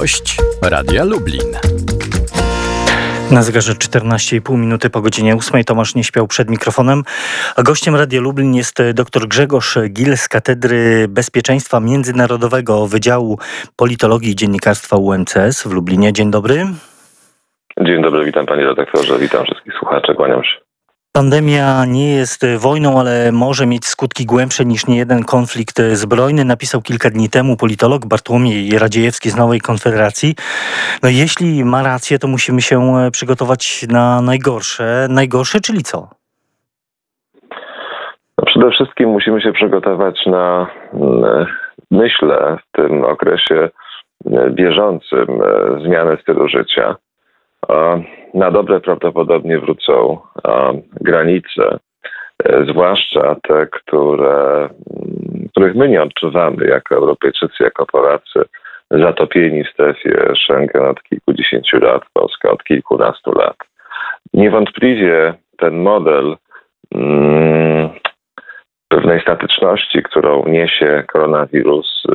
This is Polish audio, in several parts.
Gość Radia Lublin. Na zegarze 14,5 minuty po godzinie 8 Tomasz nie śpiał przed mikrofonem, a gościem Radia Lublin jest dr Grzegorz Gil z Katedry Bezpieczeństwa Międzynarodowego Wydziału Politologii i Dziennikarstwa UMCS w Lublinie. Dzień dobry. Dzień dobry, witam panie redaktorze, witam wszystkich słuchaczy, kłaniam się. Pandemia nie jest wojną, ale może mieć skutki głębsze niż niejeden konflikt zbrojny, napisał kilka dni temu politolog Bartłomiej Radziejewski z Nowej Konfederacji. No jeśli ma rację, to musimy się przygotować na najgorsze. Najgorsze, czyli co? No przede wszystkim musimy się przygotować na, mm, myślę, w tym okresie bieżącym e, zmiany stylu życia na dobre prawdopodobnie wrócą granice, e, zwłaszcza te, które, mm, których my nie odczuwamy jako Europejczycy, jako Polacy, zatopieni w strefie Schengen od kilkudziesięciu lat, Polska od kilkunastu lat. Niewątpliwie ten model mm, pewnej statyczności, którą niesie koronawirus, y,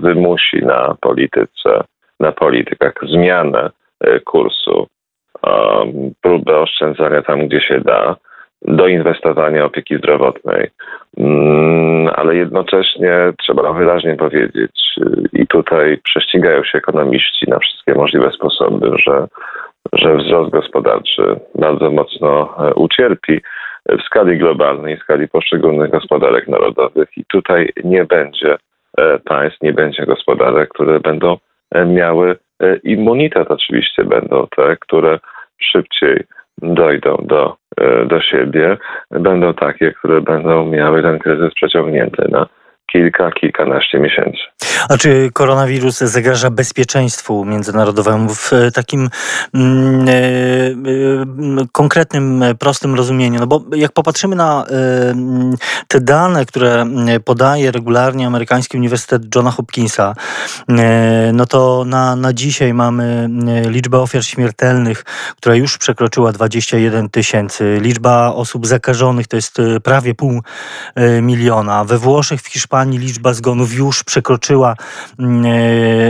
wymusi na polityce, na politykach zmianę E, kursu, próbę oszczędzania tam, gdzie się da, do inwestowania opieki zdrowotnej. Mm, ale jednocześnie trzeba wyraźnie powiedzieć, i tutaj prześcigają się ekonomiści na wszystkie możliwe sposoby, że, że wzrost gospodarczy bardzo mocno e, ucierpi w skali globalnej, w skali poszczególnych gospodarek narodowych, i tutaj nie będzie e, państw, nie będzie gospodarek, które będą miały E, immunitet oczywiście będą te, które szybciej dojdą do, e, do siebie, będą takie, które będą miały ten kryzys przeciągnięty na kilka, kilkanaście miesięcy. A czy koronawirus zagraża bezpieczeństwu międzynarodowemu w takim mm, e, e, konkretnym, prostym rozumieniu? No bo jak popatrzymy na e, te dane, które podaje regularnie amerykański Uniwersytet Johna Hopkinsa, e, no to na, na dzisiaj mamy e, liczbę ofiar śmiertelnych, która już przekroczyła 21 tysięcy. Liczba osób zakażonych to jest e, prawie pół miliona. We Włoszech, w Hiszpanii Hiszpanii liczba zgonów już przekroczyła mm, e,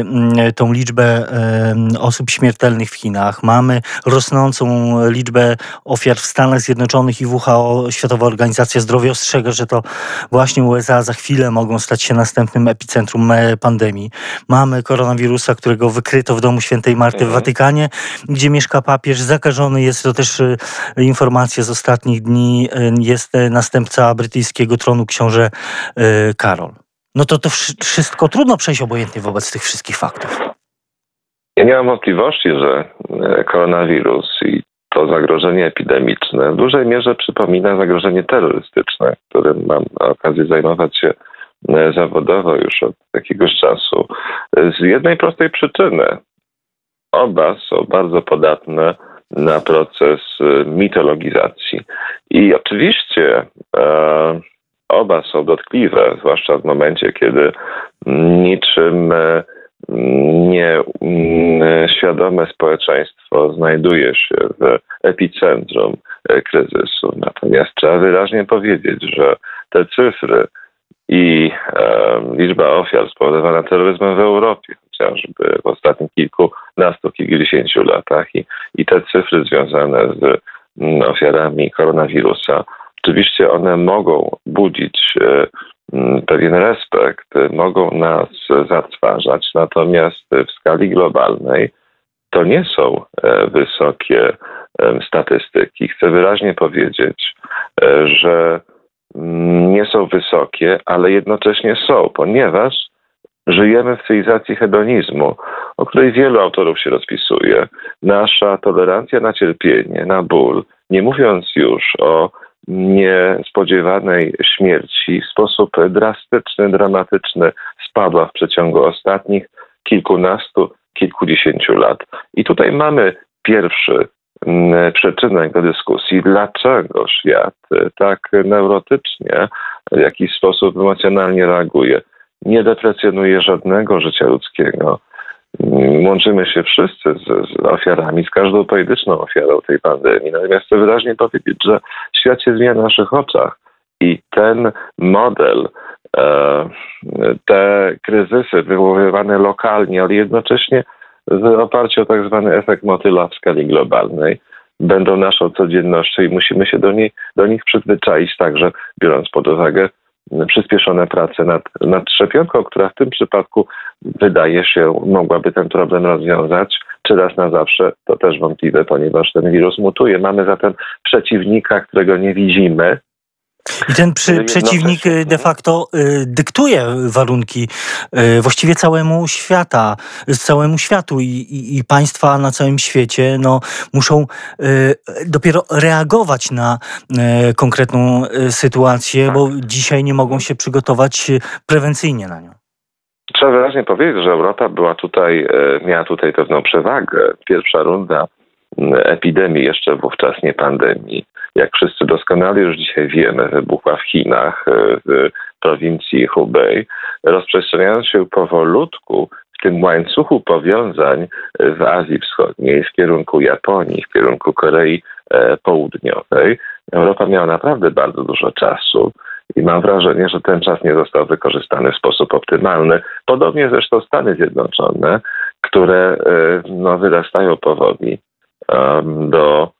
mm, tą liczbę e, osób śmiertelnych w Chinach. Mamy rosnącą liczbę ofiar w Stanach Zjednoczonych i WHO, Światowa Organizacja Zdrowia ostrzega, że to właśnie USA za chwilę mogą stać się następnym epicentrum e, pandemii. Mamy koronawirusa, którego wykryto w domu świętej Marty mhm. w Watykanie, gdzie mieszka papież. Zakażony jest, to też informacja z ostatnich dni, jest następca brytyjskiego tronu książę Karol no to to wszystko trudno przejść obojętnie wobec tych wszystkich faktów. Ja nie mam wątpliwości, że e, koronawirus i to zagrożenie epidemiczne w dużej mierze przypomina zagrożenie terrorystyczne, którym mam okazję zajmować się e, zawodowo już od jakiegoś czasu. Z jednej prostej przyczyny. Oba są bardzo podatne na proces e, mitologizacji. I oczywiście e, oba są dotkliwe, zwłaszcza w momencie, kiedy niczym e, nieświadome mm, społeczeństwo znajduje się w epicentrum e, kryzysu. Natomiast trzeba wyraźnie powiedzieć, że te cyfry i e, liczba ofiar spowodowana terroryzmem w Europie, chociażby w ostatnich kilkunastu, kilkudziesięciu latach i, i te cyfry związane z mm, ofiarami koronawirusa Oczywiście one mogą budzić e, pewien respekt, mogą nas zatrważać, natomiast w skali globalnej to nie są e, wysokie statystyki. Chcę wyraźnie powiedzieć, e, że nie są wysokie, ale jednocześnie są, ponieważ żyjemy w cywilizacji hedonizmu, o której wielu autorów się rozpisuje. Nasza tolerancja na cierpienie, na ból, nie mówiąc już o niespodziewanej śmierci w sposób drastyczny, dramatyczny spadła w przeciągu ostatnich kilkunastu, kilkudziesięciu lat. I tutaj mamy pierwszy mm, przyczynek do dyskusji, dlaczego świat tak neurotycznie, w jakiś sposób emocjonalnie reaguje. Nie deprecjonuje żadnego życia ludzkiego, łączymy się wszyscy z, z, ofiarami, z każdą pojedynczą ofiarą tej pandemii. Natomiast chcę wyraźnie powiedzieć, że świat się zmienia na naszych oczach i ten model, e, te kryzysy wywoływane lokalnie, ale jednocześnie w oparciu o tak zwany efekt motyla w skali globalnej będą naszą codziennością i musimy się do, niej, do nich przyzwyczaić także, biorąc pod uwagę przyspieszone prace nad, nad szczepionką, która w tym przypadku wydaje się mogłaby ten problem rozwiązać, czy raz na zawsze, to też wątpliwe, ponieważ ten wirus mutuje. Mamy zatem przeciwnika, którego nie widzimy, i ten przy, przeciwnik y, de facto y, dyktuje warunki y, właściwie całemu świata, całemu światu i, i, i, państwa na całym świecie no, muszą dopiero reagować na konkretną sytuację, bo dzisiaj nie mogą się przygotować prewencyjnie na nią. Trzeba wyraźnie powiedzieć, że Europa była tutaj, miała tutaj pewną przewagę. Pierwsza runda epidemii, jeszcze wówczas nie pandemii, jak wszyscy doskonale już dzisiaj wiemy, wybuchła w Chinach, e, w prowincji Hubei, rozprzestrzeniając się powolutku w tym łańcuchu powiązań w Azji Wschodniej, w kierunku Japonii, w kierunku Korei e, Południowej. Europa miała naprawdę bardzo dużo czasu. I mam wrażenie, że ten czas nie został wykorzystany w sposób optymalny. Podobnie zresztą Stany Zjednoczone, które e, no, wyrastają powoli do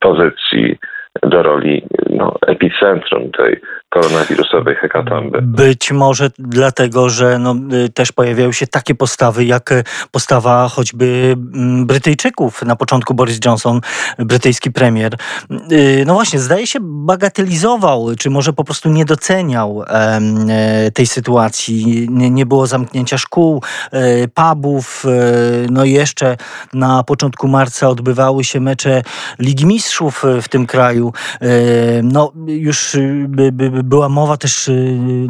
pozycji, do roli no, epicentrum tej koronawirusowej hekatomby. Być może dlatego, że no, y, też pojawiają się takie postawy, jak y, postawa choćby mm, Brytyjczyków. Na początku Boris Johnson, brytyjski premier. Y, no właśnie, zdaje się bagatelizował, czy może po prostu nie doceniał e, tej sytuacji. Nie, było zamknięcia szkół, e, pubów. E, no i jeszcze na początku marca odbywały się mecze Ligi Mistrzów w tym kraju. No już by, była mowa też, y,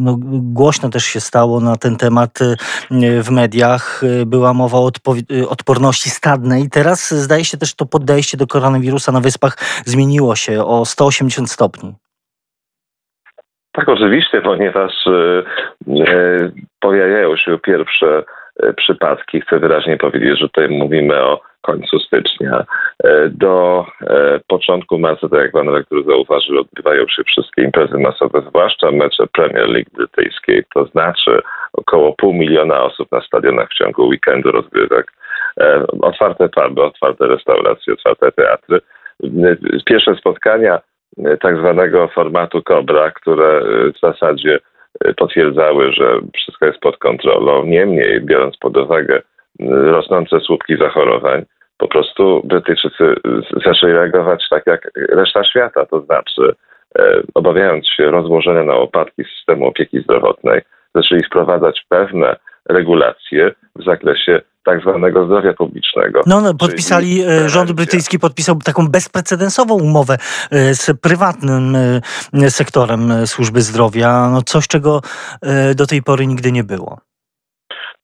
no, głośno też się stało na ten temat y, w mediach. Y, była mowa o odporności stadnej. Teraz zdaje się też to podejście do koronawirusa na wyspach zmieniło się o 180 stopni. Tak, oczywiście, ponieważ pojawiają się pierwsze przypadki. Chcę wyraźnie powiedzieć, że tutaj mówimy o końcu stycznia. E, do e, początku marca, tak jak pan rektor zauważył, odbywają się wszystkie imprezy masowe, zwłaszcza mecze Premier League brytyjskiej, to znaczy około pół miliona osób na stadionach w ciągu weekendu rozgrywek. E, otwarte puby, otwarte restauracje, otwarte teatry. Pierwsze spotkania tak zwanego formatu Cobra, które w zasadzie potwierdzały, że wszystko jest pod kontrolą. Niemniej, biorąc pod uwagę rosnące słupki zachorowań, po prostu Brytyjczycy zaczęli reagować tak jak reszta świata, to znaczy e, obawiając się rozłożenia na opadki systemu opieki zdrowotnej, zaczęli wprowadzać pewne regulacje w zakresie tak zwanego zdrowia publicznego. No, no podpisali, e, rząd brytyjski podpisał taką bezprecedensową umowę e, z prywatnym sektorem służby zdrowia, no coś czego do tej pory nigdy nie było.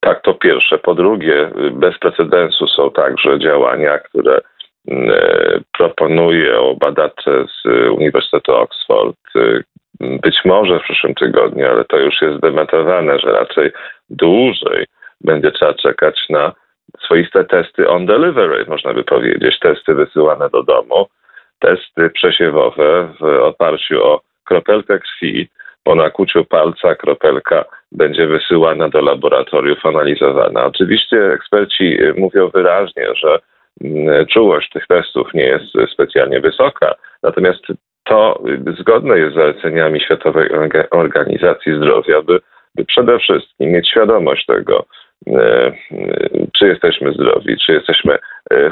Tak, to pierwsze. Po drugie, bez precedensu są także działania, które mm, e, proponują badacze z Uniwersytetu Oxford. Y, być może w przyszłym tygodniu, ale to już jest dementowane, że raczej dłużej będzie trzeba czekać na swoiste testy on delivery, można by powiedzieć. Testy wysyłane do domu, testy przesiewowe w oparciu o kropelkę krwi, po nakuciu palca kropelka będzie wysyłana do laboratoriów, analizowana. Oczywiście eksperci mówią wyraźnie, że mm, czułość tych testów nie jest specjalnie wysoka, natomiast to zgodne jest z zaleceniami Światowej Organizacji Zdrowia, by, by przede wszystkim mieć świadomość tego, e, czy jesteśmy zdrowi, czy jesteśmy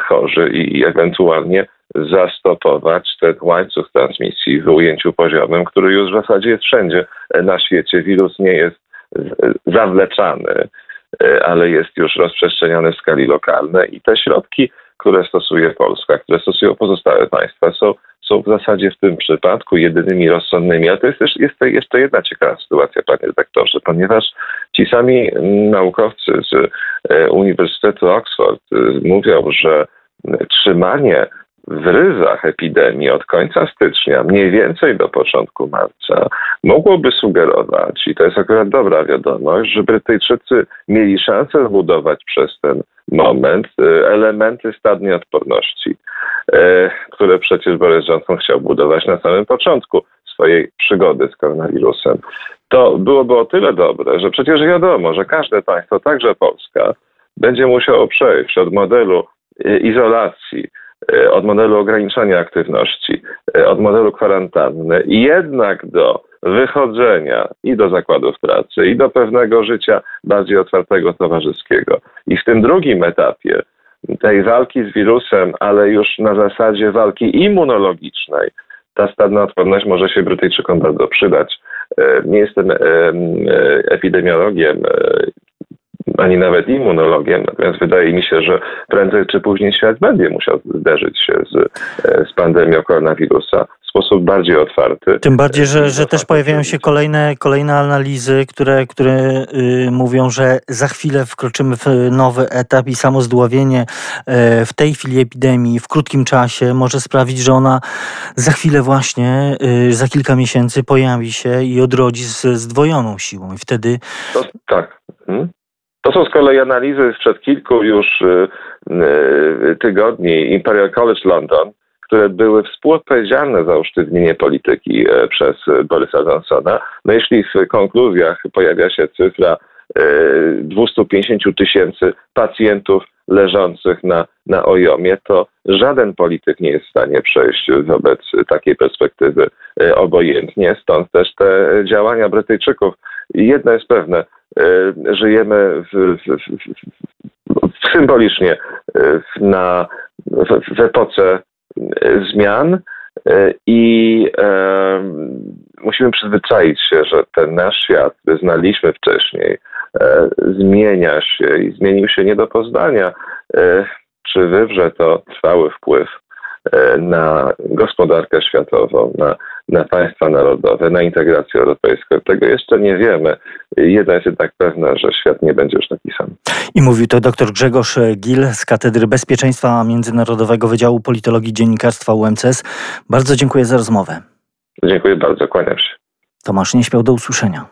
chorzy i ewentualnie zastopować ten łańcuch transmisji w ujęciu poziomym, który już w zasadzie jest wszędzie na świecie. Wirus nie jest zawleczany, ale jest już rozprzestrzeniony w skali lokalnej i te środki, które stosuje Polska, które stosują pozostałe państwa, są, są w zasadzie w tym przypadku jedynymi rozsądnymi. Ale to jest też jest jeszcze jedna ciekawa sytuacja, panie redaktorze, ponieważ ci sami naukowcy z e, Uniwersytetu Oxford e, mówią, że trzymanie w ryzach epidemii od końca stycznia, mniej więcej do początku marca, mogłoby sugerować, i to jest akurat dobra wiadomość, że Brytyjczycy mieli szansę zbudować przez ten moment y, elementy stadnej odporności, y, które przecież Boris Johnson chciał budować na samym początku swojej przygody z koronawirusem. To byłoby o tyle dobre, że przecież wiadomo, że każde państwo, także Polska, będzie musiało przejść od modelu izolacji, od modelu ograniczania aktywności, od modelu kwarantanny jednak do wychodzenia i do zakładów pracy, i do pewnego życia bardziej otwartego, towarzyskiego. I w tym drugim etapie tej walki z wirusem, ale już na zasadzie walki immunologicznej, ta stadna odporność może się Brytyjczykom bardzo przydać. E, nie jestem e, e, epidemiologiem, ani nawet immunologiem, natomiast wydaje mi się, że prędzej czy później świat będzie musiał zderzyć się z, z pandemią koronawirusa sposób bardziej otwarty. Tym bardziej, że, że też pojawiają się kolejne, kolejne analizy, które, które yy, mówią, że za chwilę wkroczymy w nowy etap i samo zdławienie yy, w tej chwili epidemii w krótkim czasie może sprawić, że ona za chwilę właśnie, yy, za kilka miesięcy pojawi się i odrodzi z zdwojoną siłą i wtedy... To, tak. Hmm? To są z kolei analizy sprzed kilku już y, y, tygodni Imperial College London, które były współodpowiedzialne za usztywnienie polityki e, przez Borysa Johnsona. No jeśli w konkluzjach pojawia się cyfra 250 e, tysięcy pacjentów leżących na, na ojomie, to żaden polityk nie jest w stanie przejść wobec takiej perspektywy e, obojętnie. Stąd też te działania Brytyjczyków. Jedno jest pewne, żyjemy w, w, w, symbolicznie na, w, epoce zmian e, i e, musimy przyzwyczaić się, że ten nasz świat, który znaliśmy wcześniej, e, zmienia się i zmienił się nie do poznania. Czy wywrze to trwały wpływ na gospodarkę światową, na, na państwa narodowe, na integrację europejską. Tego jeszcze nie wiemy. Jedna jest jednak pewna, że świat nie będzie już taki sam. I mówił to dr Grzegorz Gil z Katedry Bezpieczeństwa Międzynarodowego Wydziału Politologii Dziennikarstwa UMCS. Bardzo dziękuję za rozmowę. Dziękuję bardzo, kłaniam się. Tomasz nie śpiał do usłyszenia.